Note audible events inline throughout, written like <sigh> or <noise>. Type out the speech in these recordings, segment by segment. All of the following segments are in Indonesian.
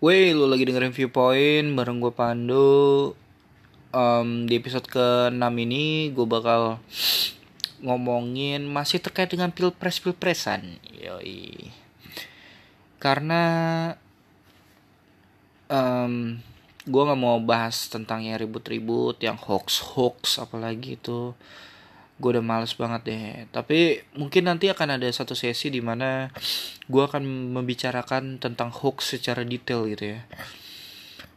Wey, lu lagi dengerin Viewpoint bareng gue Pandu. Um, di episode ke-6 ini gue bakal ngomongin masih terkait dengan pilpres-pilpresan. Yoi. Karena um, gue nggak mau bahas tentang yang ribut-ribut, yang hoax-hoax apalagi itu. Gue udah males banget deh. Tapi mungkin nanti akan ada satu sesi di mana gue akan membicarakan tentang hoax secara detail gitu ya.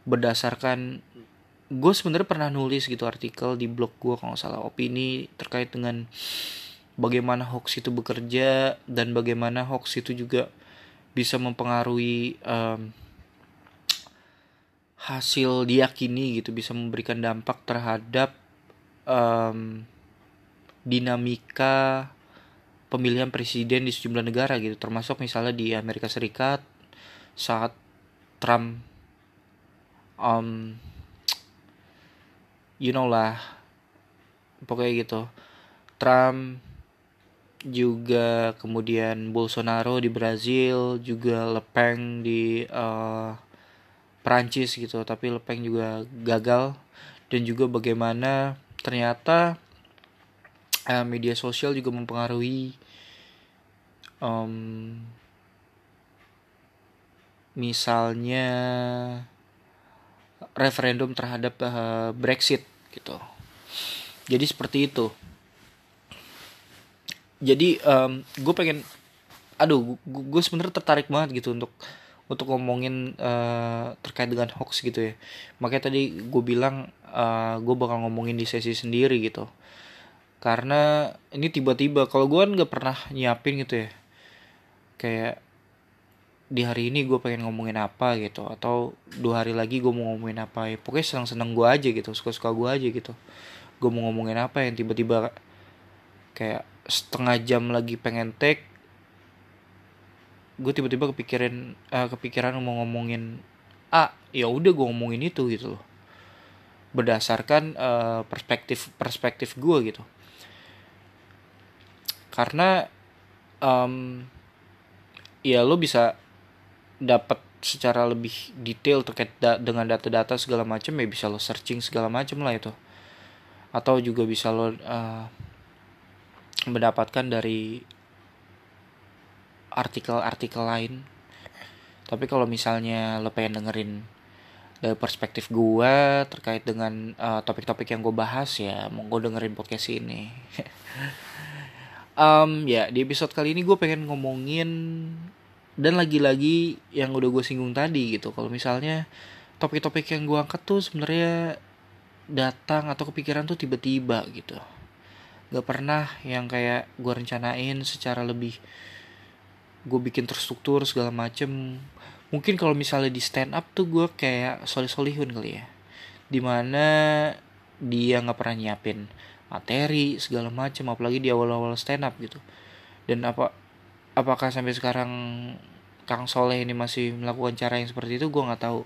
Berdasarkan gue sebenarnya pernah nulis gitu artikel di blog gue kalau nggak salah opini terkait dengan bagaimana hoax itu bekerja dan bagaimana hoax itu juga bisa mempengaruhi um, hasil diyakini gitu bisa memberikan dampak terhadap um, dinamika pemilihan presiden di sejumlah negara gitu. Termasuk misalnya di Amerika Serikat saat Trump um, you know lah pokoknya gitu. Trump juga kemudian Bolsonaro di Brazil juga Le Pen di uh, Prancis gitu. Tapi Le Pen juga gagal. Dan juga bagaimana ternyata uh, media sosial juga mempengaruhi um, misalnya referendum terhadap uh, Brexit gitu. Jadi seperti itu. Jadi um, gue pengen, aduh, gue sebenarnya tertarik banget gitu untuk untuk ngomongin uh, terkait dengan hoax gitu ya. Makanya tadi gue bilang uh, gue bakal ngomongin di sesi sendiri gitu. Karena ini tiba-tiba kalau gue kan nggak pernah nyiapin gitu ya. Kayak di hari ini gue pengen ngomongin apa gitu atau dua hari lagi gue mau ngomongin apa ya. Pokoknya senang senang gue aja gitu suka suka gue aja gitu. Gue mau ngomongin apa yang tiba-tiba kayak setengah jam lagi pengen take gue tiba-tiba kepikiran uh, kepikiran mau ngomongin ah ya udah gue ngomongin itu gitu loh. Berdasarkan uh, perspektif perspektif gue gitu karena um, ya lo bisa dapat secara lebih detail terkait da dengan data-data segala macam ya bisa lo searching segala macam lah itu. Atau juga bisa lo uh, mendapatkan dari artikel-artikel lain. Tapi kalau misalnya lo pengen dengerin dari perspektif gue terkait dengan topik-topik uh, yang gue bahas ya mau gue dengerin podcast ini <laughs> um, ya di episode kali ini gue pengen ngomongin dan lagi-lagi yang udah gue singgung tadi gitu. Kalau misalnya topik-topik yang gue angkat tuh sebenarnya datang atau kepikiran tuh tiba-tiba gitu. Gak pernah yang kayak gue rencanain secara lebih gue bikin terstruktur segala macem. Mungkin kalau misalnya di stand up tuh gue kayak solih solihun kali ya. Di mana dia nggak pernah nyiapin materi segala macem apalagi di awal-awal stand up gitu. Dan apa apakah sampai sekarang Kang Soleh ini masih melakukan cara yang seperti itu gue nggak tahu.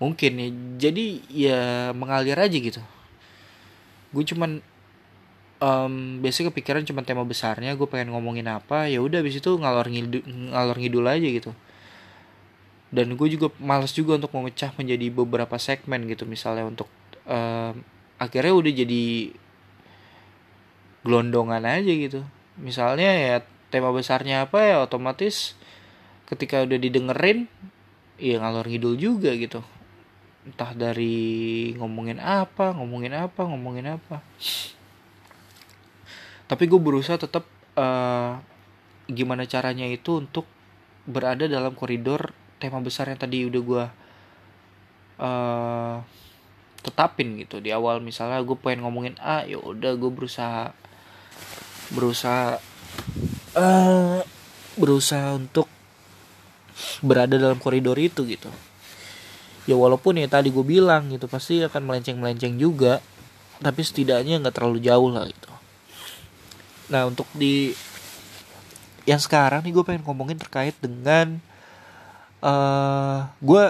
Mungkin ya jadi ya mengalir aja gitu. Gue cuman um, biasanya kepikiran cuma tema besarnya gue pengen ngomongin apa ya udah abis itu ngalor ngidul ngalor ngidul aja gitu. Dan gue juga males juga untuk memecah menjadi beberapa segmen gitu misalnya untuk um, akhirnya udah jadi gelondongan aja gitu. Misalnya ya tema besarnya apa ya otomatis ketika udah didengerin ya ngalor ngidul juga gitu. Entah dari ngomongin apa ngomongin apa ngomongin apa. Tapi gue berusaha tetap uh, gimana caranya itu untuk berada dalam koridor tema besar yang tadi udah gue uh, tetapin gitu. Di awal misalnya gue pengen ngomongin A ya udah gue berusaha berusaha uh, berusaha untuk berada dalam koridor itu gitu. Ya walaupun ya tadi gue bilang gitu pasti akan melenceng melenceng juga tapi setidaknya nggak terlalu jauh lah gitu. Nah untuk di yang sekarang nih gue pengen ngomongin terkait dengan uh, gue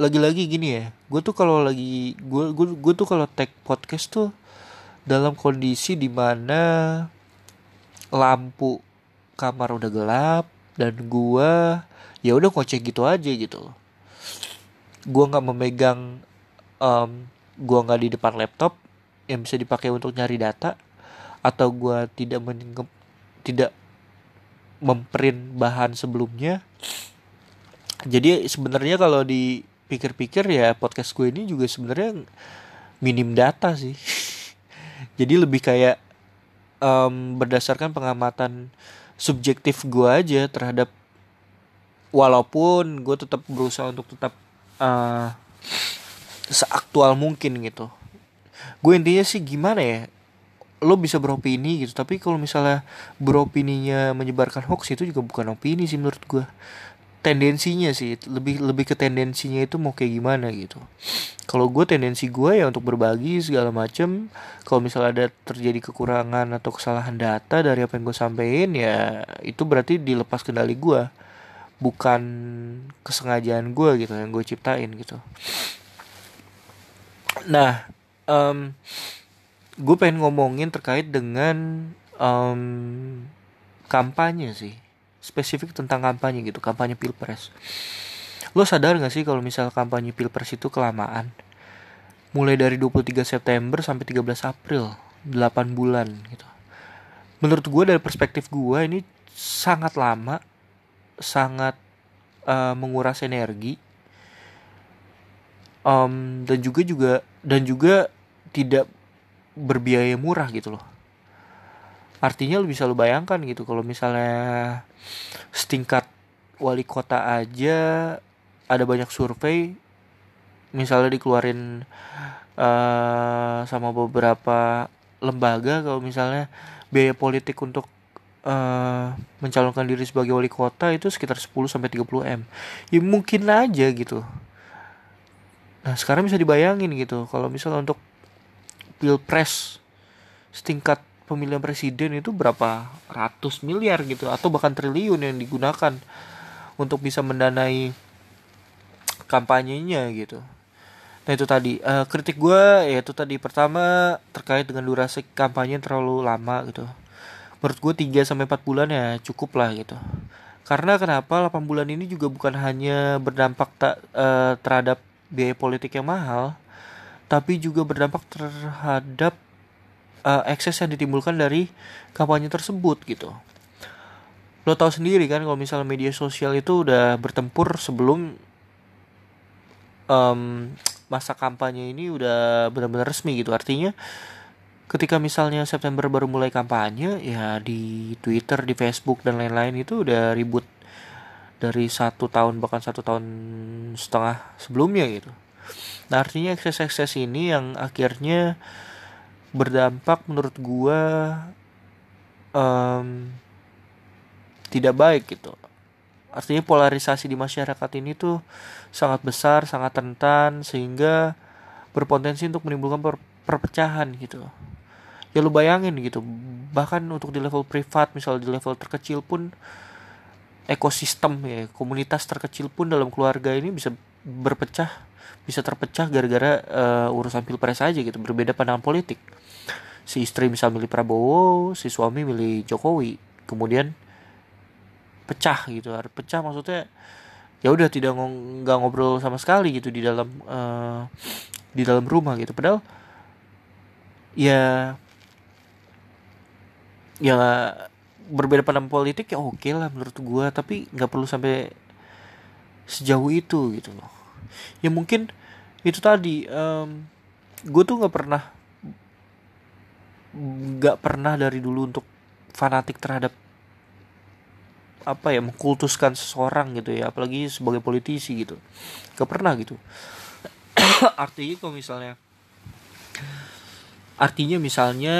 lagi-lagi gini ya gue tuh kalau lagi gue gue gue tuh kalau tag podcast tuh dalam kondisi di mana lampu kamar udah gelap dan gue ya udah ngoceh gitu aja gitu gue nggak memegang um, gue nggak di depan laptop yang bisa dipakai untuk nyari data atau gue tidak men tidak memprint bahan sebelumnya. Jadi sebenarnya kalau dipikir-pikir ya podcast gue ini juga sebenarnya minim data sih. <laughs> Jadi lebih kayak um, berdasarkan pengamatan subjektif gue aja terhadap walaupun gue tetap berusaha untuk tetap uh, seaktual mungkin gitu. Gue intinya sih gimana ya lo bisa beropini gitu. Tapi kalau misalnya beropininya menyebarkan hoax itu juga bukan opini sih menurut gue tendensinya sih lebih lebih ke tendensinya itu mau kayak gimana gitu. Kalau gue tendensi gue ya untuk berbagi segala macem. Kalau misalnya ada terjadi kekurangan atau kesalahan data dari apa yang gue sampein ya itu berarti dilepas kendali gue bukan kesengajaan gue gitu yang gue ciptain gitu. Nah um, gue pengen ngomongin terkait dengan um, kampanye sih spesifik tentang kampanye gitu kampanye pilpres. Lo sadar gak sih kalau misal kampanye pilpres itu kelamaan? Mulai dari 23 September sampai 13 April 8 bulan gitu. Menurut gue dari perspektif gue ini sangat lama sangat uh, menguras energi um, dan juga juga dan juga tidak berbiaya murah gitu loh artinya lu bisa lu bayangkan gitu kalau misalnya setingkat wali kota aja ada banyak survei misalnya dikeluarin uh, sama beberapa lembaga kalau misalnya biaya politik untuk uh, mencalonkan diri sebagai wali kota itu sekitar 10 sampai 30 M. Ya mungkin aja gitu. Nah, sekarang bisa dibayangin gitu kalau misalnya untuk pilpres setingkat pemilihan presiden itu berapa ratus miliar gitu atau bahkan triliun yang digunakan untuk bisa mendanai kampanyenya gitu. Nah itu tadi uh, kritik gue ya itu tadi pertama terkait dengan durasi kampanye terlalu lama gitu. Menurut gue 3 sampai 4 bulan ya cukup lah gitu. Karena kenapa 8 bulan ini juga bukan hanya berdampak tak uh, terhadap biaya politik yang mahal, tapi juga berdampak terhadap uh, ekses yang ditimbulkan dari kampanye tersebut gitu. Lo tau sendiri kan kalau misalnya media sosial itu udah bertempur sebelum um, masa kampanye ini udah benar-benar resmi gitu. Artinya ketika misalnya September baru mulai kampanye ya di Twitter, di Facebook dan lain-lain itu udah ribut dari satu tahun bahkan satu tahun setengah sebelumnya gitu. Nah artinya ekses-ekses ini yang akhirnya berdampak menurut gua um, tidak baik gitu. Artinya polarisasi di masyarakat ini tuh sangat besar, sangat rentan sehingga berpotensi untuk menimbulkan per perpecahan gitu. Ya lu bayangin gitu, bahkan untuk di level privat, misal di level terkecil pun ekosistem ya, komunitas terkecil pun dalam keluarga ini bisa berpecah bisa terpecah gara-gara uh, urusan pilpres aja gitu. Berbeda pandangan politik. Si istri bisa milih Prabowo si suami milih Jokowi. Kemudian pecah gitu pecah. Maksudnya ya udah tidak nggak ngobrol sama sekali gitu di dalam uh, di dalam rumah gitu. Padahal ya ya berbeda pandangan politik ya oke lah menurut gue tapi nggak perlu sampai sejauh itu gitu loh ya mungkin itu tadi um, gue tuh nggak pernah nggak pernah dari dulu untuk fanatik terhadap apa ya mengkultuskan seseorang gitu ya apalagi sebagai politisi gitu. Gak pernah gitu. <coughs> Artinya kalau misalnya artinya misalnya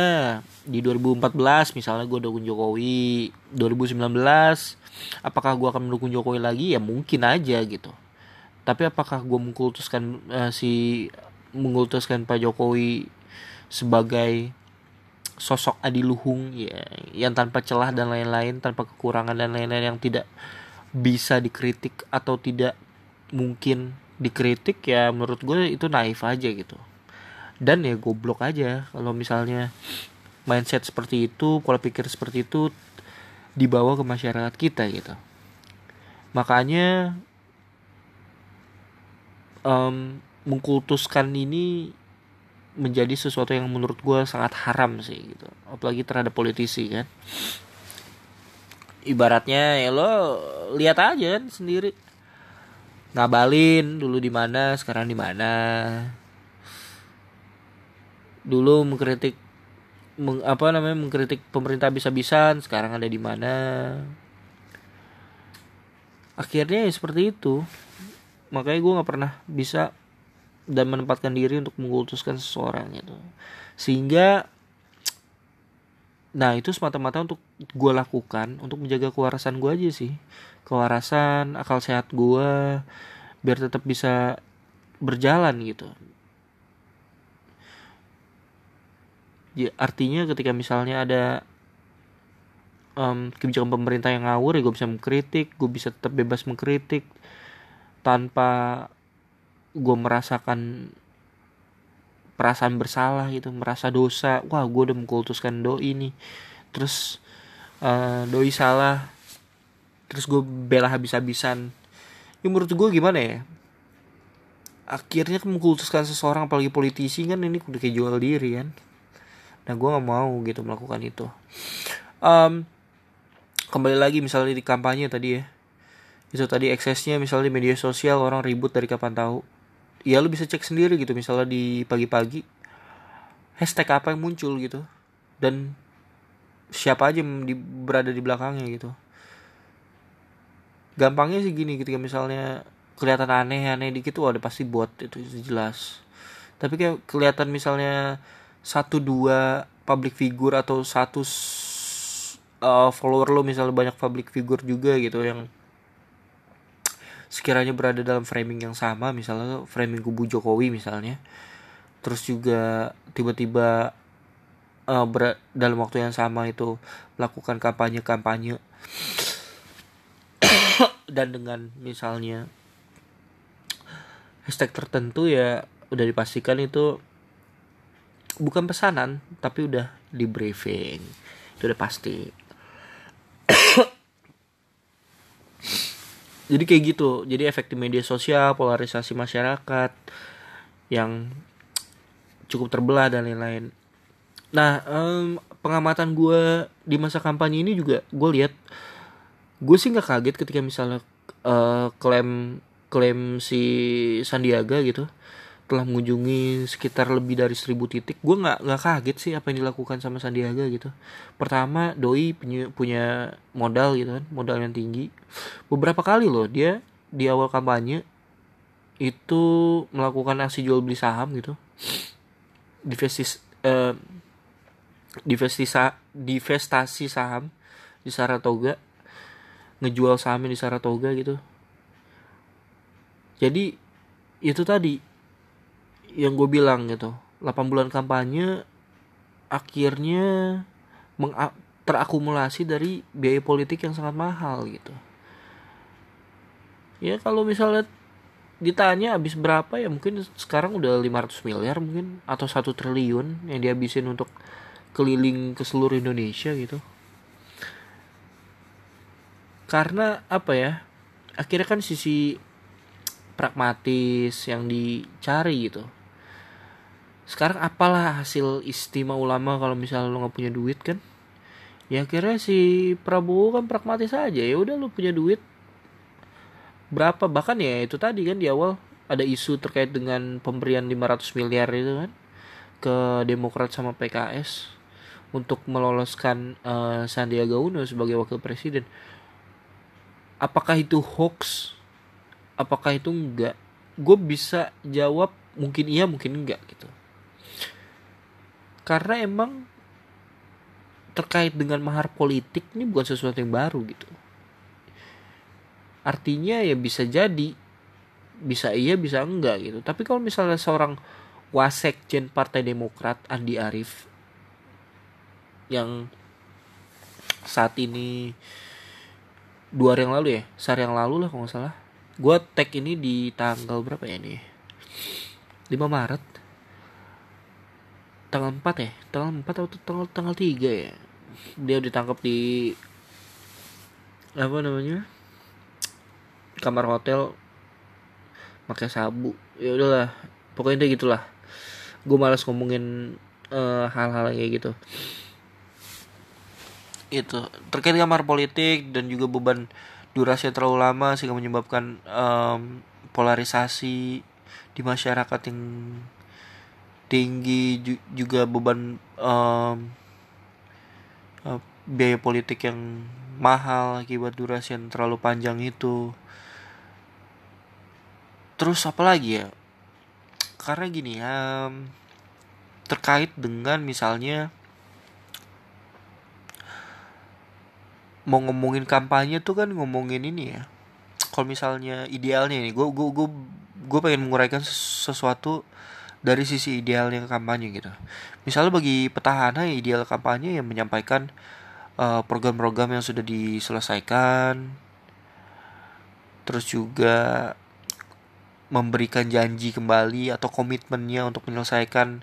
di 2014 misalnya gue dukung Jokowi 2019 apakah gue akan mendukung Jokowi lagi? Ya mungkin aja gitu tapi apakah gue mengkultuskan uh, si mengkultuskan Pak Jokowi sebagai sosok adiluhung ya yang tanpa celah dan lain-lain tanpa kekurangan dan lain-lain yang tidak bisa dikritik atau tidak mungkin dikritik ya menurut gue itu naif aja gitu. Dan ya goblok aja kalau misalnya mindset seperti itu pola pikir seperti itu dibawa ke masyarakat kita gitu. Makanya um, mengkultuskan ini menjadi sesuatu yang menurut gue sangat haram sih gitu. Apalagi terhadap politisi kan. Ibaratnya ya lo lihat aja kan sendiri. Ngabalin dulu di mana sekarang di mana. Dulu mengkritik meng, apa namanya mengkritik pemerintah bisa-bisan sekarang ada di mana. Akhirnya ya seperti itu makanya gue nggak pernah bisa dan menempatkan diri untuk mengkultuskan seseorang gitu. Sehingga nah itu semata-mata untuk gue lakukan untuk menjaga kewarasan gue aja sih. Kewarasan akal sehat gue biar tetap bisa berjalan gitu. Ya, artinya ketika misalnya ada um, kebijakan pemerintah yang ngawur ya gue bisa mengkritik gue bisa tetap bebas mengkritik tanpa gue merasakan perasaan bersalah gitu merasa dosa wah gue udah mengkultuskan doi nih. Terus uh, doi salah terus gue bela habis-habisan. Ya menurut gue gimana ya? Akhirnya mengkultuskan seseorang apalagi politisi kan ini udah kayak jual diri kan. Nah gue nggak mau gitu melakukan itu. Um, kembali lagi misalnya di kampanye tadi ya itu tadi eksesnya misalnya di media sosial orang ribut dari kapan tahu. Ya lu bisa cek sendiri gitu misalnya di pagi-pagi. Hashtag apa yang muncul gitu. Dan siapa aja yang di, berada di belakangnya gitu. Gampangnya sih gini ketika misalnya kelihatan aneh-aneh dikit tuh ada pasti buat itu jelas. Tapi kayak kelihatan misalnya satu dua public figure atau satu uh, follower lo misalnya banyak public figure juga gitu yang sekiranya berada dalam framing yang sama misalnya framing kubu Jokowi misalnya terus juga tiba-tiba uh, dalam waktu yang sama itu melakukan kampanye-kampanye <coughs> dan dengan misalnya hashtag tertentu ya udah dipastikan itu bukan pesanan tapi udah di briefing itu udah pasti jadi kayak gitu. Jadi efek di media sosial polarisasi masyarakat yang cukup terbelah dan lain-lain. Nah um, pengamatan gue di masa kampanye ini juga gue lihat gue sih nggak kaget ketika misalnya uh, klaim klaim si Sandiaga gitu telah mengunjungi sekitar lebih dari seribu titik. Gue nggak nggak kaget sih apa yang dilakukan sama Sandiaga gitu. Pertama doi punya punya modal gitu kan modal yang tinggi. Beberapa kali loh dia di awal kampanye itu melakukan aksi jual beli saham gitu. Divestis eh, divestisa divestasi saham di Saratoga. Ngejual sahamnya di Saratoga gitu. Jadi itu tadi yang gue bilang gitu 8 bulan kampanye akhirnya terakumulasi dari biaya politik yang sangat mahal gitu. Ya kalau misalnya ditanya habis berapa ya mungkin sekarang udah 500 miliar mungkin atau satu triliun yang dihabisin untuk keliling ke seluruh Indonesia gitu. Karena apa ya akhirnya kan sisi pragmatis yang dicari gitu sekarang apalah hasil istimewa ulama kalau misalnya lo nggak punya duit kan? Ya kira si Prabowo kan pragmatis aja. Ya udah lo punya duit berapa? Bahkan ya itu tadi kan di awal ada isu terkait dengan pemberian 500 miliar itu kan ke Demokrat sama PKS untuk meloloskan uh, Sandiaga Uno sebagai wakil presiden. Apakah itu hoax? Apakah itu enggak? Gue bisa jawab mungkin iya mungkin enggak gitu karena emang terkait dengan mahar politik ini bukan sesuatu yang baru gitu. Artinya ya bisa jadi bisa iya bisa enggak gitu. Tapi kalau misalnya seorang wasekjen partai demokrat Andi Arief yang saat ini dua hari yang lalu ya sehari yang lalu lah kalau nggak salah. Gue tag ini di tanggal berapa ya ini? 5 Maret tanggal 4 ya? Tanggal 4 atau tanggal tanggal 3 ya? Dia ditangkap di apa namanya? Kamar hotel pakai sabu. Ya udahlah pokoknya deh gitulah. Gue malas ngomongin uh, hal-hal kayak gitu. Itu terkait kamar politik dan juga beban durasi yang terlalu lama sehingga menyebabkan um, polarisasi di masyarakat yang tinggi juga beban um, uh, biaya politik yang mahal akibat durasi yang terlalu panjang itu. Terus apa lagi ya? Karena gini ya terkait dengan misalnya mau ngomongin kampanye tuh kan ngomongin ini ya. Kalau misalnya idealnya ini gue gue gue gue pengen menguraikan sesuatu dari sisi idealnya kampanye gitu. Misalnya bagi petahana ideal kampanye yang menyampaikan eh, program-program uh, yang sudah diselesaikan terus juga memberikan janji kembali atau komitmennya untuk menyelesaikan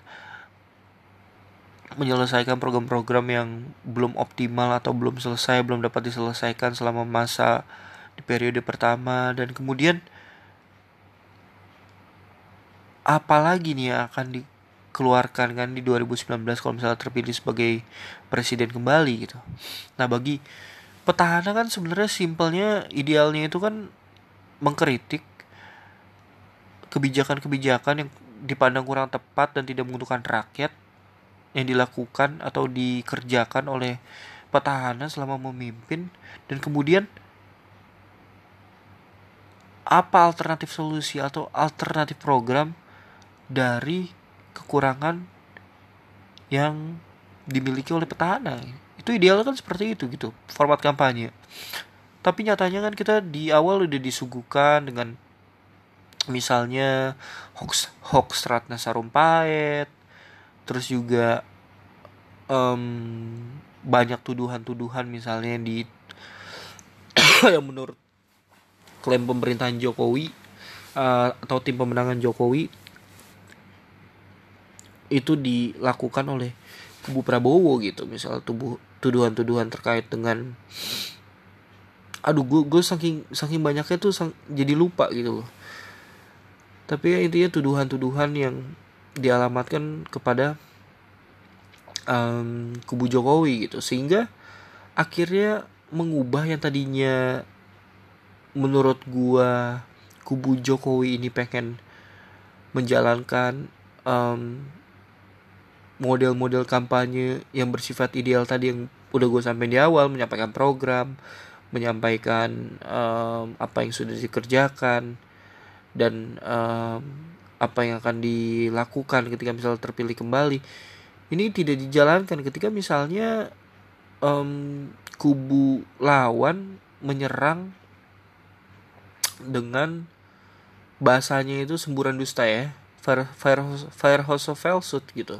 menyelesaikan program-program yang belum optimal atau belum selesai, belum dapat diselesaikan selama masa di periode pertama dan kemudian apalagi nih yang akan dikeluarkan kan di 2019 kalau misalnya terpilih sebagai presiden kembali gitu. Nah, bagi petahana kan sebenarnya simpelnya idealnya itu kan mengkritik kebijakan-kebijakan yang dipandang kurang tepat dan tidak menguntungkan rakyat yang dilakukan atau dikerjakan oleh petahana selama memimpin dan kemudian apa alternatif solusi atau alternatif program dari kekurangan yang dimiliki oleh petahana. Itu ideal kan seperti itu gitu format kampanye. Tapi nyatanya kan kita di awal udah disuguhkan dengan misalnya hoax hoax Ratna Sarumpait terus juga um, banyak tuduhan-tuduhan misalnya di <coughs> yang menurut klaim pemerintahan Jokowi uh, atau tim pemenangan Jokowi itu dilakukan oleh kubu Prabowo gitu. Misal tubuh tuduhan-tuduhan terkait dengan aduh gue gue saking saking banyaknya tuh sang, jadi lupa gitu loh. Tapi ya intinya tuduhan-tuduhan yang dialamatkan kepada um, kubu Jokowi gitu. Sehingga akhirnya mengubah yang tadinya menurut gua kubu Jokowi ini pengen menjalankan um, model-model kampanye yang bersifat ideal tadi yang udah gue sampaikan di awal menyampaikan program menyampaikan um, apa yang sudah dikerjakan dan um, apa yang akan dilakukan ketika misalnya terpilih kembali ini tidak dijalankan ketika misalnya um, kubu lawan menyerang dengan bahasanya itu semburan dusta ya fire fire house of falsehood gitu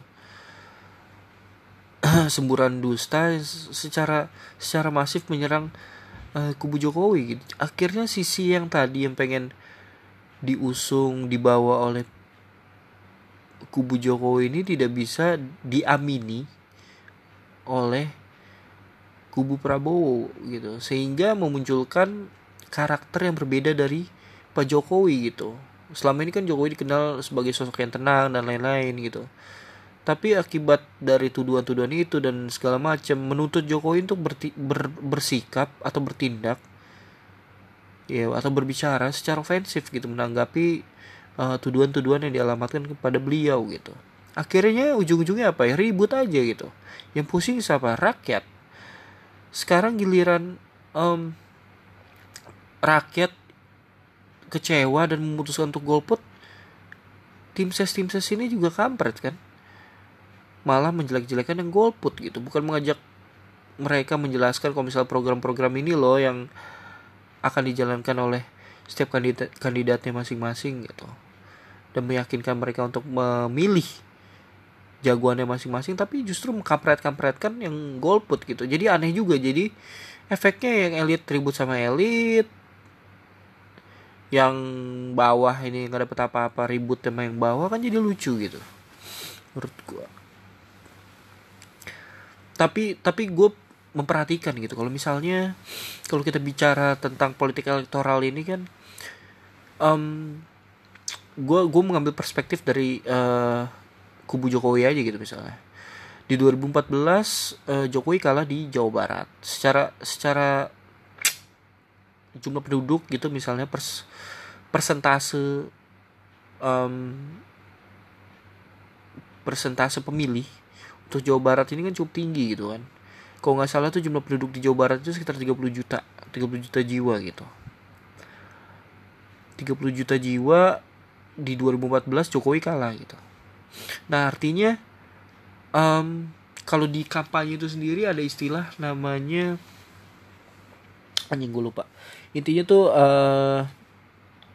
<clears throat> semburan dusta secara secara masif menyerang uh, kubu Jokowi gitu. akhirnya sisi yang tadi yang pengen diusung dibawa oleh kubu Jokowi ini tidak bisa diamini oleh kubu Prabowo gitu. Sehingga memunculkan karakter yang berbeda dari Pak Jokowi gitu. Selama ini kan Jokowi dikenal sebagai sosok yang tenang dan lain-lain gitu tapi akibat dari tuduhan-tuduhan itu dan segala macam menuntut Jokowi untuk berti, ber, bersikap atau bertindak ya atau berbicara secara ofensif gitu menanggapi uh, tuduhan-tuduhan yang dialamatkan kepada beliau gitu. Akhirnya ujung-ujungnya apa ya? Ribut aja gitu. Yang pusing siapa? Rakyat. Sekarang giliran um, rakyat kecewa dan memutuskan untuk golput tim ses tim ses ini juga kampret kan malah menjelek-jelekan yang golput gitu. Bukan mengajak mereka menjelaskan kalau misal program-program ini loh yang akan dijalankan oleh setiap kandidat kandidatnya masing-masing gitu. Dan meyakinkan mereka untuk memilih jagoannya masing-masing tapi justru mengkampret-kampretkan yang golput gitu. Jadi aneh juga. Jadi efeknya yang elit ribut sama elit yang bawah ini nggak dapet apa-apa ribut sama yang bawah kan jadi lucu gitu. Menurut gua tapi tapi gue memperhatikan gitu. Kalau misalnya kalau kita bicara tentang politik elektoral ini kan um, gue gue mengambil perspektif dari uh, kubu Jokowi aja gitu misalnya. Di 2014 uh, Jokowi kalah di Jawa Barat. Secara secara jumlah penduduk gitu misalnya pers, persentase um, persentase pemilih untuk Jawa Barat ini kan cukup tinggi gitu kan. Kalau nggak salah tuh jumlah penduduk di Jawa Barat itu sekitar 30 juta 30 juta jiwa gitu. 30 juta jiwa di 2014 Jokowi kalah gitu. Nah artinya um, kalau di kampanye itu sendiri ada istilah namanya anjing gue lupa. Intinya tuh uh,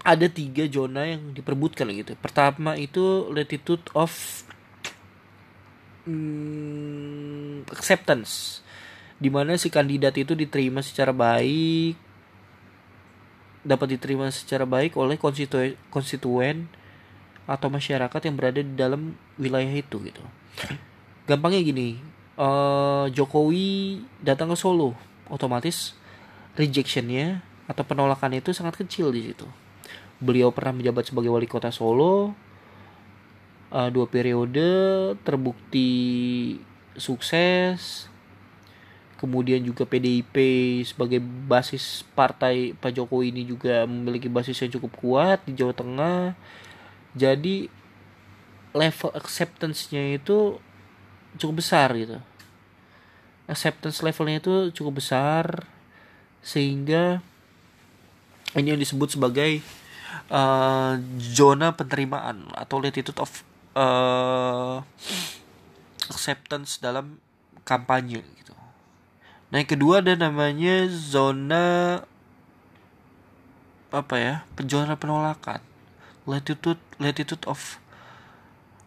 ada tiga zona yang diperbutkan gitu. Pertama itu latitude of hmm, acceptance. Di mana si kandidat itu diterima secara baik dapat diterima secara baik oleh konstituen konstituen atau masyarakat yang berada di dalam wilayah itu gitu. Gampangnya gini uh, Jokowi datang ke Solo otomatis rejectionnya atau penolakan itu sangat kecil di situ. Beliau pernah menjabat sebagai wali kota Solo uh, dua periode terbukti sukses. Kemudian juga PDIP sebagai basis partai Pak Jokowi ini juga memiliki basis yang cukup kuat di Jawa Tengah. Jadi level acceptance-nya itu cukup besar gitu. Acceptance levelnya itu cukup besar sehingga ini yang disebut sebagai uh, zona penerimaan atau latitude of uh, acceptance dalam kampanye gitu. Nah yang kedua ada namanya zona apa ya zona penolakan. Latitude latitude of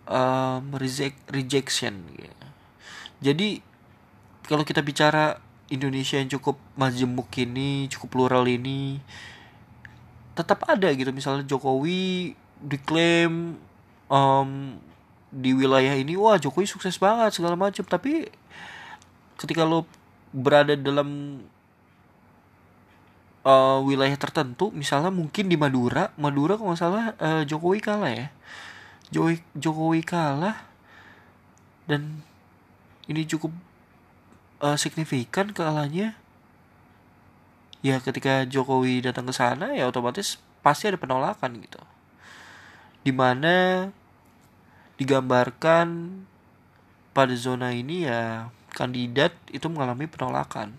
um, reject, rejection gitu. jadi kalau kita bicara Indonesia yang cukup majemuk ini cukup plural ini tetap ada gitu. Misalnya Jokowi diklaim um, di wilayah ini wah Jokowi sukses banget segala macam tapi ketika lo berada dalam uh, wilayah tertentu misalnya mungkin di Madura Madura kalau nggak salah uh, Jokowi kalah ya. Jokowi Jokowi kalah dan ini cukup uh, signifikan kalahnya. Ya ketika Jokowi datang ke sana ya otomatis pasti ada penolakan gitu di mana digambarkan pada zona ini ya kandidat itu mengalami penolakan.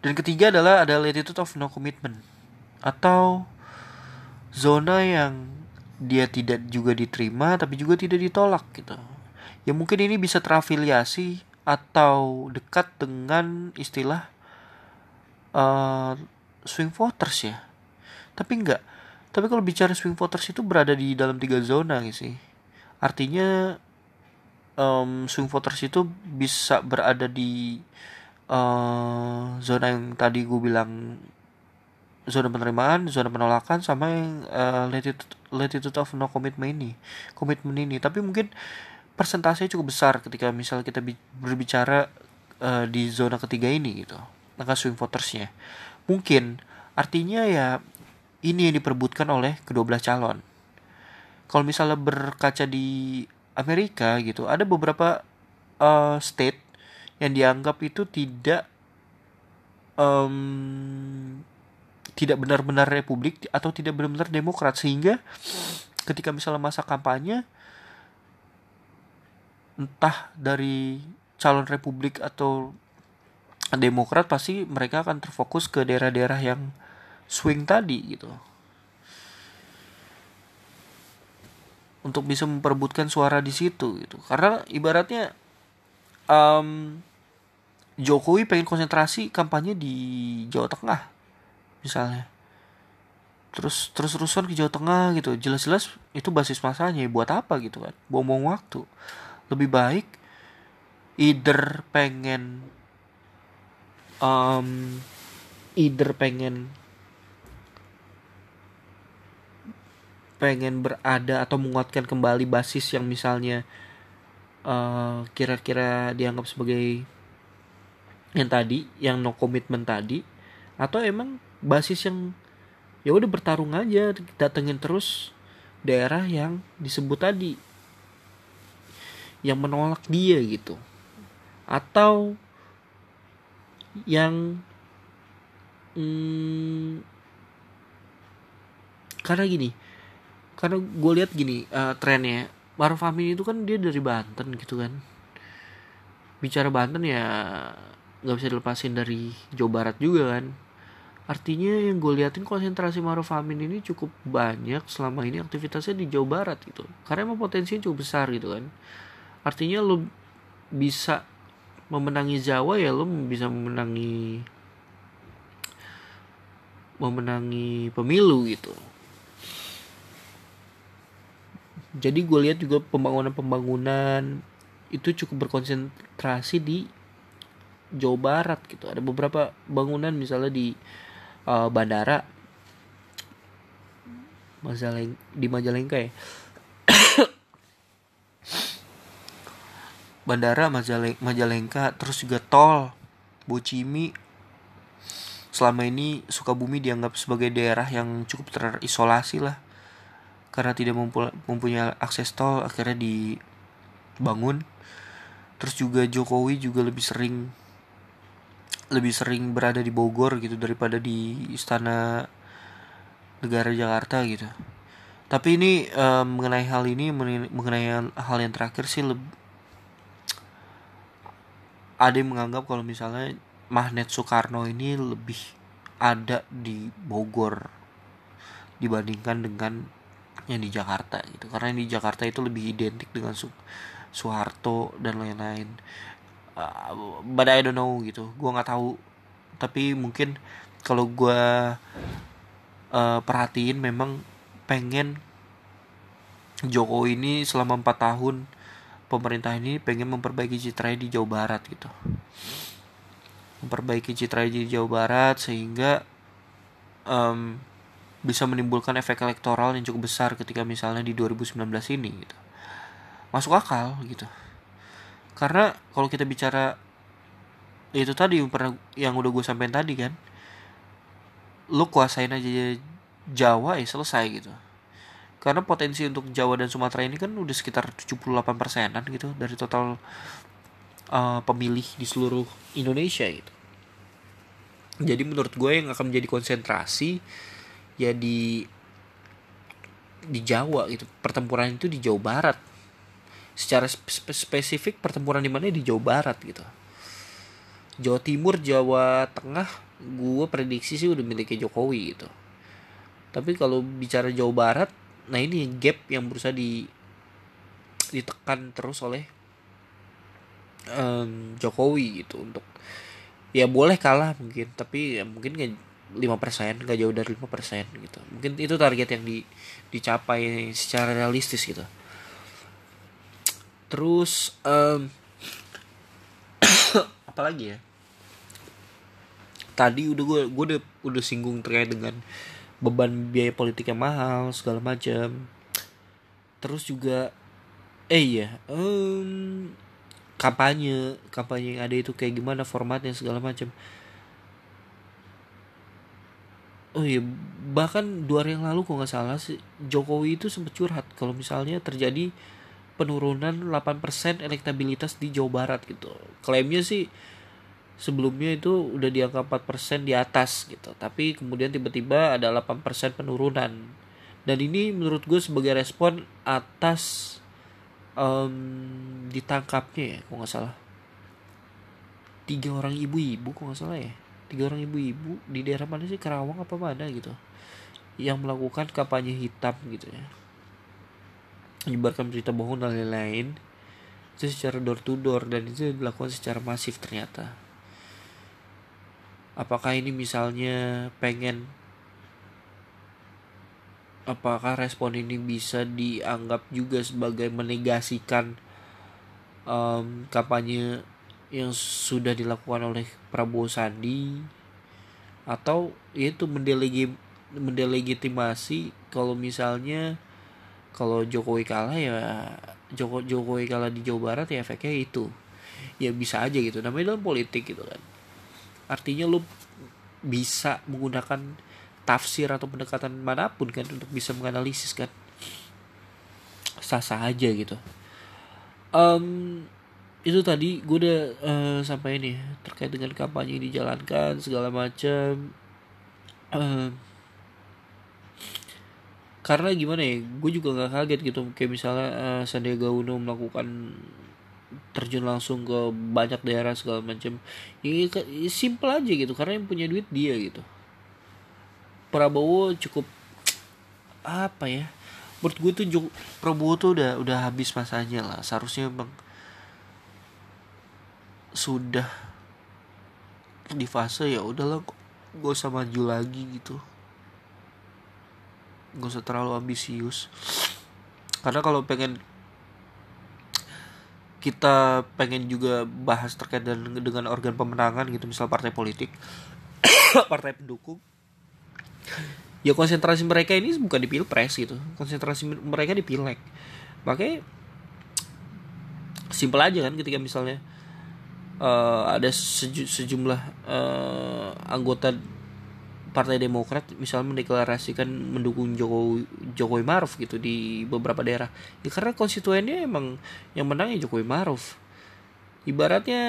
Dan ketiga adalah ada latitude of no commitment atau zona yang dia tidak juga diterima tapi juga tidak ditolak gitu. Ya mungkin ini bisa terafiliasi atau dekat dengan istilah uh, swing voters ya. Tapi enggak. Tapi kalau bicara swing voters itu berada di dalam tiga zona sih. Artinya um, swing voters itu bisa berada di uh, zona yang tadi gue bilang zona penerimaan, zona penolakan sama yang uh, latitude, latitude of no commitment ini, komitmen ini. Tapi mungkin persentasenya cukup besar ketika misal kita berbicara uh, di zona ketiga ini gitu, angka swing votersnya. Mungkin artinya ya ini yang diperbutkan oleh kedua belah calon. Kalau misalnya berkaca di Amerika gitu ada beberapa uh, state yang dianggap itu tidak um, tidak benar-benar republik atau tidak benar-benar demokrat sehingga ketika misalnya masa kampanye entah dari calon republik atau demokrat pasti mereka akan terfokus ke daerah-daerah yang swing tadi gitu. Untuk bisa memperebutkan suara di situ gitu. Karena ibaratnya um, Jokowi pengen konsentrasi kampanye di Jawa Tengah misalnya. Terus terus terusan ke Jawa Tengah gitu. Jelas-jelas itu basis masanya buat apa gitu kan? Buang-buang waktu. Lebih baik either pengen um, either pengen pengen berada atau menguatkan kembali basis yang misalnya eh, kira-kira dianggap sebagai yang tadi, yang no commitment tadi, atau emang basis yang ya udah bertarung aja datengin terus daerah yang disebut tadi yang menolak dia gitu. Atau yang hmm, karena gini karena gue lihat gini uh, trennya Maruf Amin itu kan dia dari Banten gitu kan. Bicara Banten ya nggak bisa dilepasin dari Jawa Barat juga kan. Artinya yang gue liatin konsentrasi Maruf Amin ini cukup banyak selama ini aktivitasnya di Jawa Barat gitu. Karena emang potensinya cukup besar gitu kan. Artinya lo bisa memenangi Jawa ya lo bisa memenangi memenangi pemilu gitu jadi gue lihat juga pembangunan-pembangunan itu cukup berkonsentrasi di Jawa Barat gitu. Ada beberapa bangunan misalnya di uh, bandara. Majaleng di Majalengka ya. <coughs> Bandara Majaleng Majalengka terus juga tol Bocimi. Selama ini Sukabumi dianggap sebagai daerah yang cukup terisolasi lah karena tidak mempunyai akses tol akhirnya dibangun. Terus juga Jokowi juga lebih sering lebih sering berada di Bogor gitu daripada di istana negara Jakarta gitu. Tapi ini um, mengenai hal ini mengenai hal yang terakhir sih lebih ada yang menganggap kalau misalnya magnet Soekarno ini lebih ada di Bogor dibandingkan dengan yang di Jakarta gitu. Karena di Jakarta itu lebih identik dengan Su Soeharto dan lain-lain. Uh, but I know gitu. Gue nggak tahu. Tapi mungkin kalau gue uh, perhatiin memang pengen Jokowi ini selama empat tahun pemerintah ini pengen memperbaiki citra di Jawa Barat gitu. Memperbaiki citra di Jawa Barat sehingga um, bisa menimbulkan efek elektoral yang cukup besar ketika misalnya di 2019 ini gitu. Masuk akal gitu. Karena kalau kita bicara itu tadi yang pernah yang udah gue sampein tadi kan lu kuasain aja Jawa ya selesai gitu. Karena potensi untuk Jawa dan Sumatera ini kan udah sekitar 78 persenan gitu dari total uh, pemilih di seluruh Indonesia gitu. Jadi menurut gue yang akan menjadi konsentrasi ya di di Jawa gitu. Pertempuran itu di Jawa Barat. Secara spesifik pertempuran di mana? Di Jawa Barat gitu. Jawa Timur Jawa Tengah gue prediksi sih udah miliki Jokowi gitu. Tapi kalau bicara Jawa Barat nah ini gap yang berusaha di ditekan terus oleh um, Jokowi gitu untuk ya boleh kalah mungkin tapi ya mungkin lima persen gak jauh dari lima persen gitu. Mungkin itu target yang di dicapai secara realistis gitu. Terus um, <coughs> apalagi ya? Tadi udah gue gue udah udah singgung terkait dengan beban biaya politik yang mahal segala macam terus juga eh iya um, kampanye kampanye yang ada itu kayak gimana formatnya segala macam oh iya bahkan dua hari yang lalu kok nggak salah Jokowi itu sempat curhat kalau misalnya terjadi penurunan 8% elektabilitas di Jawa Barat gitu. Klaimnya sih sebelumnya itu udah di angka 4% di atas gitu. Tapi kemudian tiba-tiba ada 8% penurunan. Dan ini menurut gue sebagai respon atas um, ditangkapnya ya, kok nggak salah. Tiga orang ibu-ibu, kok nggak salah ya. Tiga orang ibu-ibu di daerah mana sih? Karawang apa mana gitu. Yang melakukan kampanye hitam gitu ya. Menyebarkan berita bohong dan lain-lain. Itu secara door to door dan itu dilakukan secara masif ternyata. Apakah ini misalnya pengen apakah respon ini bisa dianggap juga sebagai menegasikan um, kampanye yang sudah dilakukan oleh Prabowo Sandi atau itu mendelegi mendelegitimasi kalau misalnya kalau Jokowi kalah ya Joko Jokowi kalah di Jawa Barat ya efeknya itu. Ya bisa aja gitu namanya dalam politik gitu kan. Artinya lu bisa menggunakan tafsir atau pendekatan mana pun kan untuk bisa menganalisis kan. Sah-sah aja gitu. Um, itu tadi gue udah uh, sampai ini terkait dengan kampanye yang dijalankan segala macam uh, karena gimana ya gue juga nggak kaget gitu. Kayak misalnya uh, Sandiaga Uno melakukan terjun langsung ke banyak daerah segala macam ya, ya simple aja gitu karena yang punya duit dia gitu. Prabowo cukup apa ya menurut gue tuh Prabowo tuh udah udah habis masanya lah. Seharusnya bang sudah di fase ya udahlah gak usah maju lagi gitu. Gak usah terlalu ambisius. Karena kalau pengen kita pengen juga bahas terkait dengan, dengan organ pemenangan gitu misal partai politik <coughs> partai pendukung ya konsentrasi mereka ini bukan di pilpres gitu. Konsentrasi mereka di pileg. Makanya simpel aja kan ketika misalnya uh, ada seju, sejumlah uh, anggota Partai Demokrat misalnya mendeklarasikan mendukung Jokowi Jokowi Maruf gitu di beberapa daerah. Ya karena konstituennya emang yang menang ya Jokowi Maruf. Ibaratnya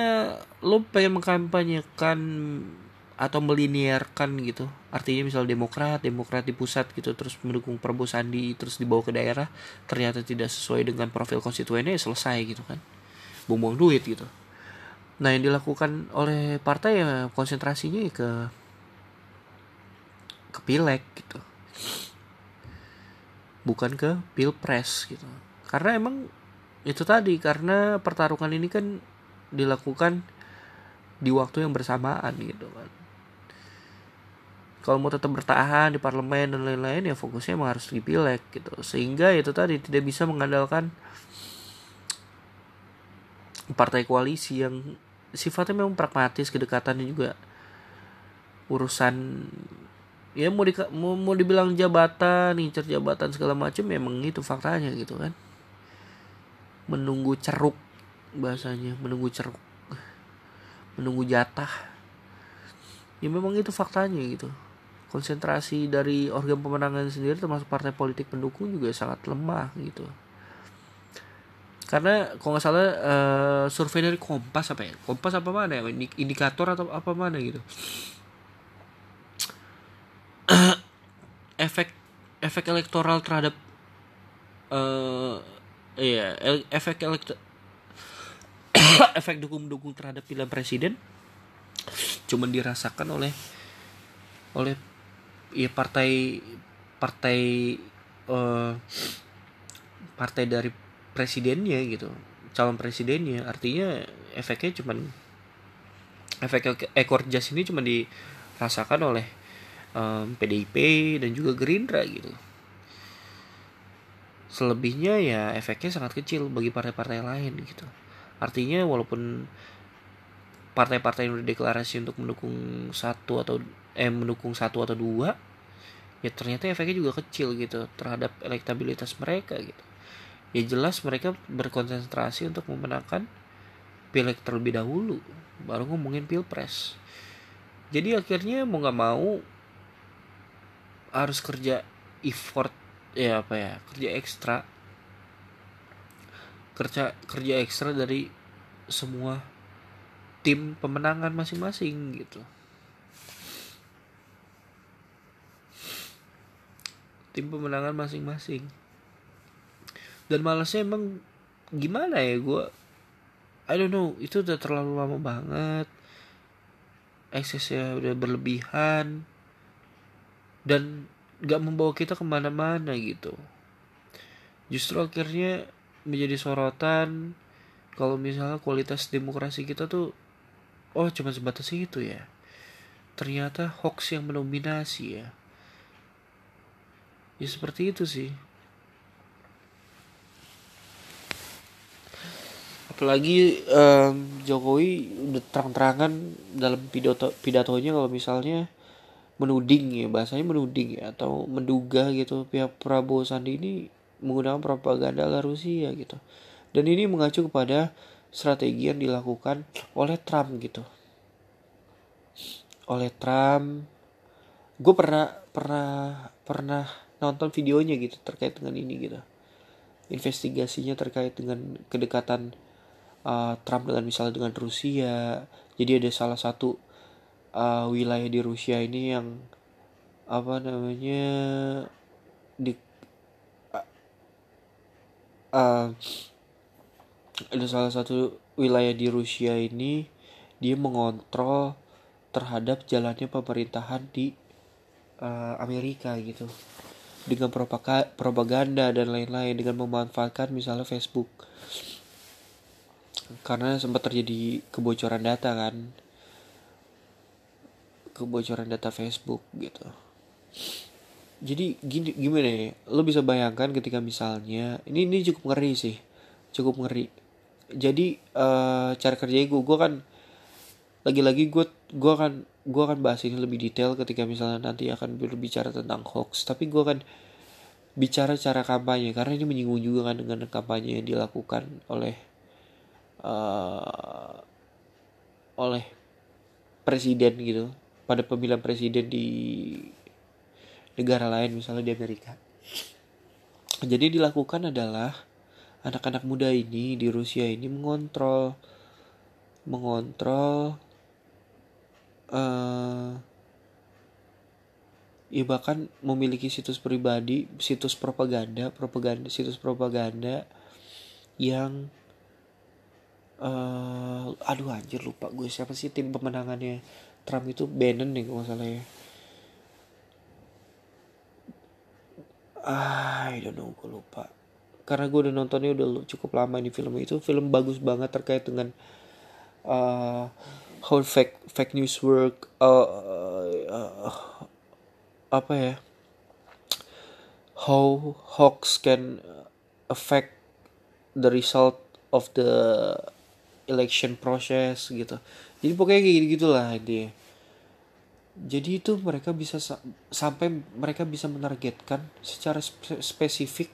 lo pengen mengkampanyekan atau melinearkan gitu. Artinya misal Demokrat Demokrat di pusat gitu terus mendukung Prabowo Sandi terus dibawa ke daerah ternyata tidak sesuai dengan profil konstituennya ya selesai gitu kan. Buang-buang duit gitu Nah yang dilakukan oleh partai ya konsentrasinya ke ke pileg gitu, bukan ke pilpres gitu. Karena emang itu tadi karena pertarungan ini kan dilakukan di waktu yang bersamaan gitu kan. Kalau mau tetap bertahan di parlemen dan lain-lain ya fokusnya emang harus di pileg gitu. Sehingga itu tadi tidak bisa mengandalkan partai koalisi yang sifatnya memang pragmatis kedekatannya juga urusan ya mau di mau, mau dibilang jabatan ngincer jabatan segala macam memang itu faktanya gitu kan. Menunggu ceruk bahasanya menunggu ceruk menunggu jatah. Ya memang itu faktanya gitu. Konsentrasi dari organ pemenangan sendiri termasuk partai politik pendukung juga sangat lemah gitu karena kalau nggak salah uh, survei dari Kompas apa ya? Kompas apa mana ya? Indikator atau apa mana gitu. <clears throat> Efek efek elektoral terhadap uh, iya efek elektor <clears throat> efek dukung-dukung terhadap pilihan presiden cuman dirasakan oleh oleh ya partai partai uh, <sniffs> partai dari presidennya gitu. Calon presidennya. Artinya efeknya cuman efek ekor jas ini cuma dirasakan oleh um, PDIP dan juga Gerindra gitu. Selebihnya ya efeknya sangat kecil bagi partai-partai lain gitu. Artinya walaupun partai-partai yang udah deklarasi untuk mendukung satu atau eh mendukung satu atau dua ya ternyata efeknya juga kecil gitu terhadap elektabilitas mereka gitu ya jelas mereka berkonsentrasi untuk memenangkan pileg terlebih dahulu baru ngomongin pilpres. Jadi akhirnya mau nggak mau harus kerja effort ya apa ya kerja ekstra. Kerja kerja ekstra dari semua tim pemenangan masing-masing gitu. Tim pemenangan masing-masing dan malasnya emang gimana ya gue I don't know itu udah terlalu lama banget. Eksesnya udah berlebihan. Dan gak membawa kita ke mana-mana gitu. Justru akhirnya menjadi sorotan kalau misalnya kualitas demokrasi kita tuh oh cuma sebatas itu ya. Ternyata hoax yang mendominasi ya. Ya seperti itu sih apalagi um, Jokowi udah terang-terangan dalam pidato pidatonya kalau misalnya menuding ya bahasanya menuding ya atau menduga gitu pihak Prabowo Sandi ini menggunakan propaganda ala Rusia gitu. Dan ini mengacu kepada strategi yang dilakukan oleh Trump gitu. Oleh Trump. Gue pernah pernah pernah nonton videonya gitu terkait dengan ini gitu. Investigasinya terkait dengan kedekatan uh, Trump dengan misalnya dengan Rusia. Jadi ada salah satu uh, wilayah di Rusia ini yang apa namanya di uh, uh, ada salah satu wilayah di Rusia ini dia mengontrol terhadap jalannya pemerintahan di uh, Amerika gitu. Dengan propaganda dan lain-lain dengan memanfaatkan misalnya Facebook karena sempat terjadi kebocoran data kan. Kebocoran data Facebook gitu. Jadi gini gimana ya? Lo bisa bayangkan ketika misalnya ini ini cukup ngeri sih. Cukup ngeri. Jadi uh, cara kerjanya gue gue kan lagi-lagi gue gue akan gue akan bahas ini lebih detail ketika misalnya nanti akan berbicara tentang hoax. Tapi gue akan bicara cara kampanye karena ini menyinggung juga kan dengan kampanye yang dilakukan oleh uh, oleh presiden gitu pada pemilihan presiden di negara lain misalnya di Amerika. Jadi dilakukan adalah anak-anak muda ini di Rusia ini mengontrol mengontrol uh, ya bahkan memiliki situs pribadi situs propaganda propaganda situs propaganda yang uh, aduh anjir lupa gue. Siapa sih tim pemenangannya? Trump itu Bannon nih kalau salah ya. Ah, I don't know gue lupa. Karena gue udah nontonnya udah cukup lama ini film itu. Film bagus banget terkait dengan uh, how fake fake news work uh, uh, apa ya? How hoax can affect the result of the election process gitu. Jadi pokoknya kayak gitu gitulah intinya jadi itu mereka bisa sa sampai mereka bisa menargetkan secara spe spesifik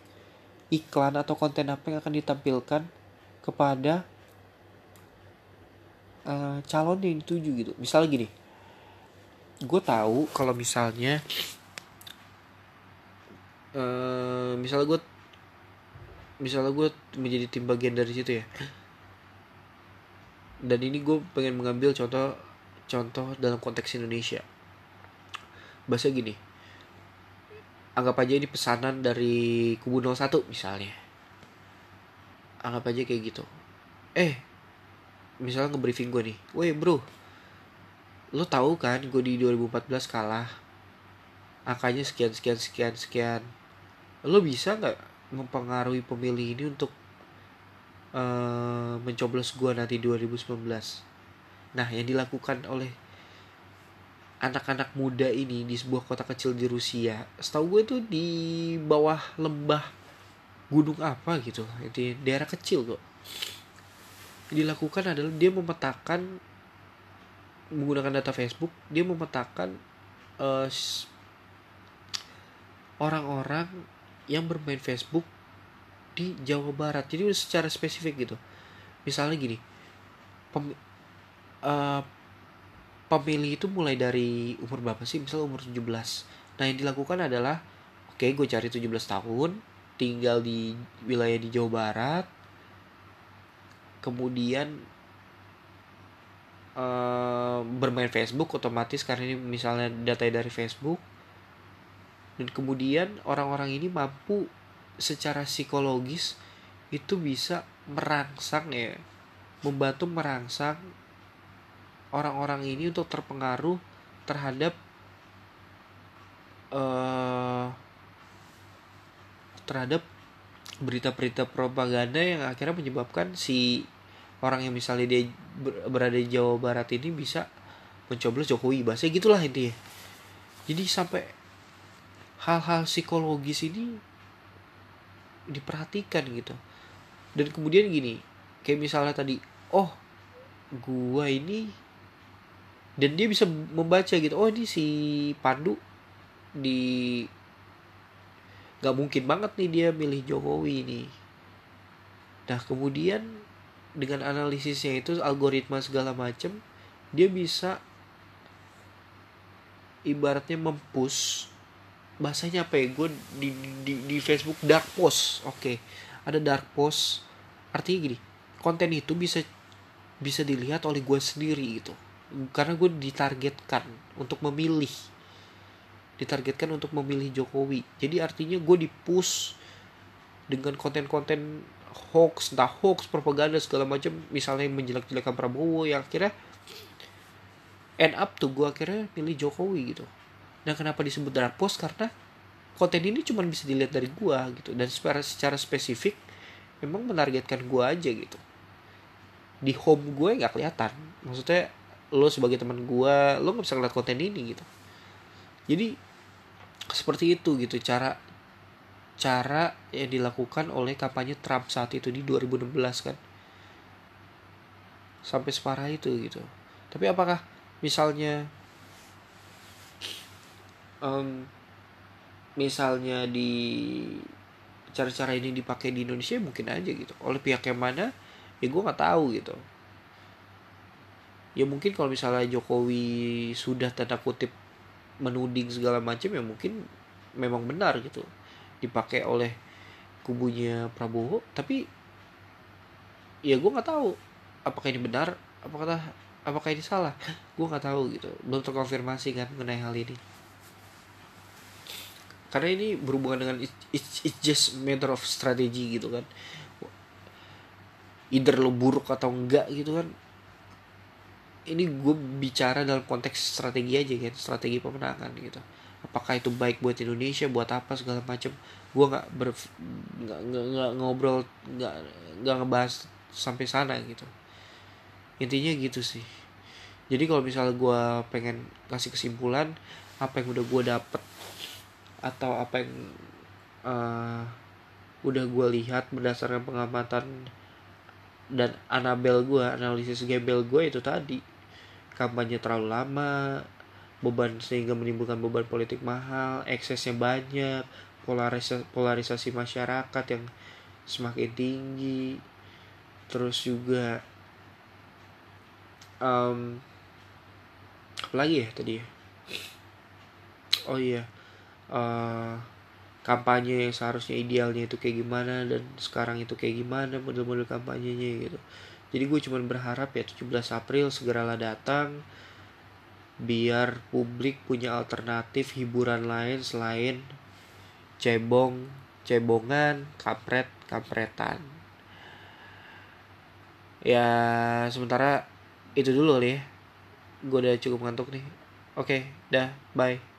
iklan atau konten apa yang akan ditampilkan kepada uh, calon yang dituju gitu. Misalnya gini gue tahu kalau misalnya uh, misalnya gue misalnya gue menjadi tim bagian dari situ ya dan ini gue pengen mengambil contoh contoh dalam konteks Indonesia. Bahasa gini anggap aja ini pesanan dari kubu 01 misalnya. Anggap aja kayak gitu. Eh misalnya nge-briefing gue nih woi bro lo tahu kan gue di 2014 kalah? Angkanya sekian sekian sekian sekian. Lo bisa nggak mempengaruhi pemilih ini untuk uh, mencoblos gue nanti 2019 nah yang dilakukan oleh anak-anak muda ini di sebuah kota kecil di Rusia setahu gue tuh di bawah lembah gunung apa gitu di daerah kecil kok. Dilakukan adalah dia memetakan menggunakan data Facebook dia memetakan orang eh, orang-orang yang bermain Facebook di Jawa Barat. Jadi secara spesifik gitu. Misalnya gini pem, uh, pemilih itu mulai dari umur berapa sih? Misalnya umur 17 nah yang dilakukan adalah oke okay, gue cari 17 tahun tinggal di wilayah di Jawa Barat kemudian uh, bermain Facebook otomatis karena ini misalnya data dari Facebook dan kemudian orang-orang ini mampu secara psikologis itu bisa merangsang ya membantu merangsang orang-orang ini untuk terpengaruh terhadap uh, terhadap berita-berita propaganda yang akhirnya menyebabkan si orang yang misalnya dia berada di Jawa Barat ini bisa mencoblos Jokowi bahasa gitulah intinya. Jadi sampai hal-hal psikologis ini diperhatikan gitu. Dan kemudian gini kayak misalnya tadi oh gua ini dan dia bisa membaca gitu oh ini si Pandu di nggak mungkin banget nih dia milih Jokowi nih nah kemudian dengan analisisnya itu algoritma segala macam dia bisa ibaratnya mempush bahasanya apa ya? Gue di, di di Facebook dark post. Oke ada dark post. Artinya gini konten itu bisa bisa dilihat oleh gue sendiri gitu. Karena gue ditargetkan untuk memilih. Ditargetkan untuk memilih Jokowi. Jadi artinya gue dipush dengan konten-konten hoax entah hoax propaganda segala macam. Misalnya menjelek-jelekan Prabowo yang akhirnya end up tuh gue akhirnya pilih Jokowi gitu dan kenapa disebut dark post? Karena konten ini cuma bisa dilihat dari gue gitu. Dan secara secara spesifik memang menargetkan gue aja gitu. Di home gue nggak kelihatan. Maksudnya lo sebagai teman gue lo nggak bisa ngeliat konten ini gitu. Jadi seperti itu gitu cara cara yang dilakukan oleh kampanye Trump saat itu di 2016 kan. Sampai separah itu gitu. Tapi apakah misalnya um, misalnya di cara-cara ini dipakai di Indonesia mungkin aja gitu. Oleh pihak yang mana ya gue nggak tahu gitu. Ya mungkin kalau misalnya Jokowi sudah tanda kutip menuding segala macam ya mungkin memang benar gitu. Dipakai oleh kubunya Prabowo tapi ya gue nggak tahu apakah ini benar apakah apakah ini salah. Gue nggak tahu gitu. Belum terkonfirmasi kan mengenai hal ini karena ini berhubungan dengan it's, it's just matter of strategy gitu kan. Either lo buruk atau enggak gitu kan. Ini gue bicara dalam konteks strategi aja kan strategi pemenangan gitu. Apakah itu baik buat Indonesia buat apa segala macam gue nggak ber nggak ngobrol nggak nggak ngebahas sampai sana gitu. Intinya gitu sih. Jadi kalau misalnya gue pengen kasih kesimpulan apa yang udah gue dapet atau apa yang uh, udah gue lihat berdasarkan pengamatan dan Anabel gue analisis gembel gue itu tadi. Kampanye terlalu lama beban sehingga menimbulkan beban politik mahal eksesnya banyak polarisasi polarisasi masyarakat yang semakin tinggi. Terus juga um, apa lagi ya tadi ya? Oh iya uh, kampanye yang seharusnya idealnya itu kayak gimana dan sekarang itu kayak gimana model-model kampanyenya gitu. Jadi gue cuma berharap ya 17 April segeralah datang biar publik punya alternatif hiburan lain selain cebong cebongan kampret kampretan. Ya sementara itu dulu kali ya. Gue udah cukup ngantuk nih. Oke dah bye